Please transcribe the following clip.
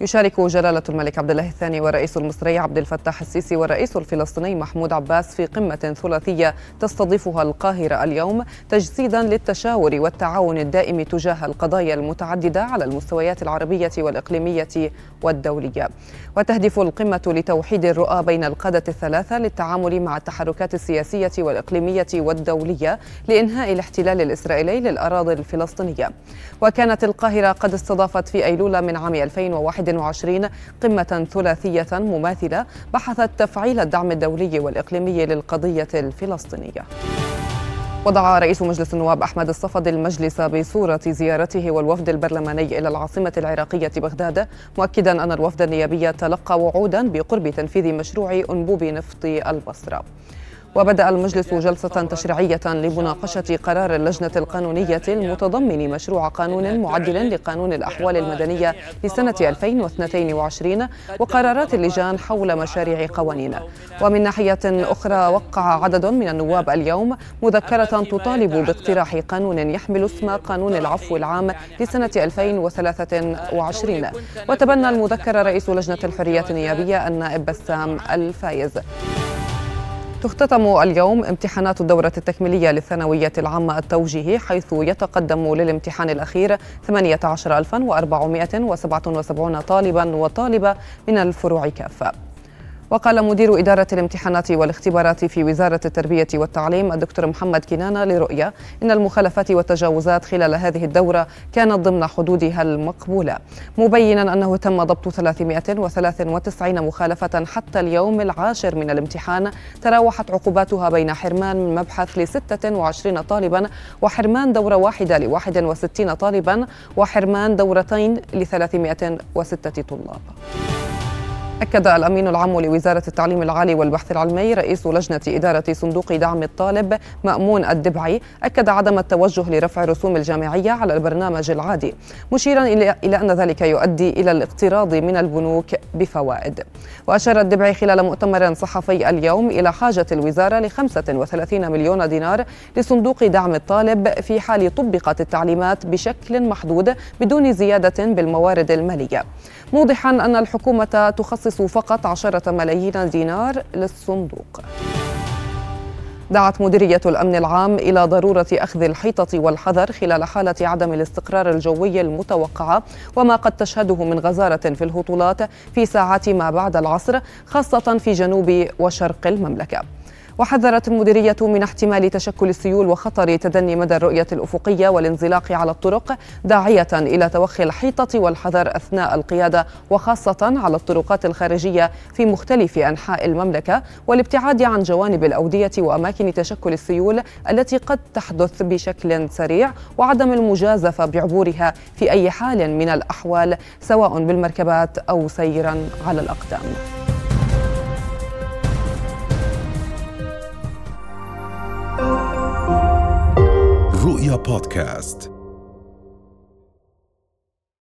يشارك جلالة الملك عبد الله الثاني والرئيس المصري عبد الفتاح السيسي والرئيس الفلسطيني محمود عباس في قمة ثلاثية تستضيفها القاهرة اليوم تجسيدا للتشاور والتعاون الدائم تجاه القضايا المتعددة على المستويات العربية والإقليمية والدولية. وتهدف القمة لتوحيد الرؤى بين القادة الثلاثة للتعامل مع التحركات السياسية والإقليمية والدولية لإنهاء الاحتلال الإسرائيلي للأراضي الفلسطينية. وكانت القاهرة قد استضافت في أيلول من عام 2001 2021 قمة ثلاثية مماثلة بحثت تفعيل الدعم الدولي والإقليمي للقضية الفلسطينية. وضع رئيس مجلس النواب أحمد الصفد المجلس بصورة زيارته والوفد البرلماني إلى العاصمة العراقية بغداد مؤكدا أن الوفد النيابي تلقى وعودا بقرب تنفيذ مشروع أنبوب نفط البصرة. وبدأ المجلس جلسة تشريعية لمناقشة قرار اللجنة القانونية المتضمن مشروع قانون معدل لقانون الأحوال المدنية لسنة 2022 وقرارات اللجان حول مشاريع قوانين. ومن ناحية أخرى وقع عدد من النواب اليوم مذكرة تطالب باقتراح قانون يحمل اسم قانون العفو العام لسنة 2023 وتبنى المذكرة رئيس لجنة الحريات النيابية النائب بسام الفايز. تختتم اليوم امتحانات الدورة التكميلية للثانوية العامة التوجيهي حيث يتقدم للامتحان الأخير 18477 طالبا وطالبة من الفروع كافة. وقال مدير إدارة الامتحانات والاختبارات في وزارة التربية والتعليم الدكتور محمد كنانة لرؤية إن المخالفات والتجاوزات خلال هذه الدورة كانت ضمن حدودها المقبولة. مبينا أنه تم ضبط 393 مخالفة حتى اليوم العاشر من الامتحان تراوحت عقوباتها بين حرمان مبحث ل 26 طالبا وحرمان دورة واحدة ل 61 طالبا وحرمان دورتين ل 306 طلاب. أكد الأمين العام لوزارة التعليم العالي والبحث العلمي رئيس لجنة إدارة صندوق دعم الطالب مأمون الدبعي أكد عدم التوجه لرفع رسوم الجامعية على البرنامج العادي مشيرا إلى أن ذلك يؤدي إلى الاقتراض من البنوك بفوائد. وأشار الدبعي خلال مؤتمر صحفي اليوم إلى حاجة الوزارة ل 35 مليون دينار لصندوق دعم الطالب في حال طبقت التعليمات بشكل محدود بدون زيادة بالموارد المالية. موضحا أن الحكومة تخصص فقط عشرة ملايين دينار للصندوق. دعت مديرية الأمن العام إلى ضرورة أخذ الحيطة والحذر خلال حالة عدم الاستقرار الجوي المتوقعة وما قد تشهده من غزارة في الهطولات في ساعات ما بعد العصر خاصة في جنوب وشرق المملكة. وحذرت المديرية من احتمال تشكل السيول وخطر تدني مدى الرؤية الأفقية والانزلاق على الطرق داعية إلى توخي الحيطة والحذر أثناء القيادة وخاصة على الطرقات الخارجية في مختلف أنحاء المملكة والابتعاد عن جوانب الأودية وأماكن تشكل السيول التي قد تحدث بشكل سريع وعدم المجازفة بعبورها في أي حال من الأحوال سواء بالمركبات أو سيرا على الأقدام. رؤيا بودكاست.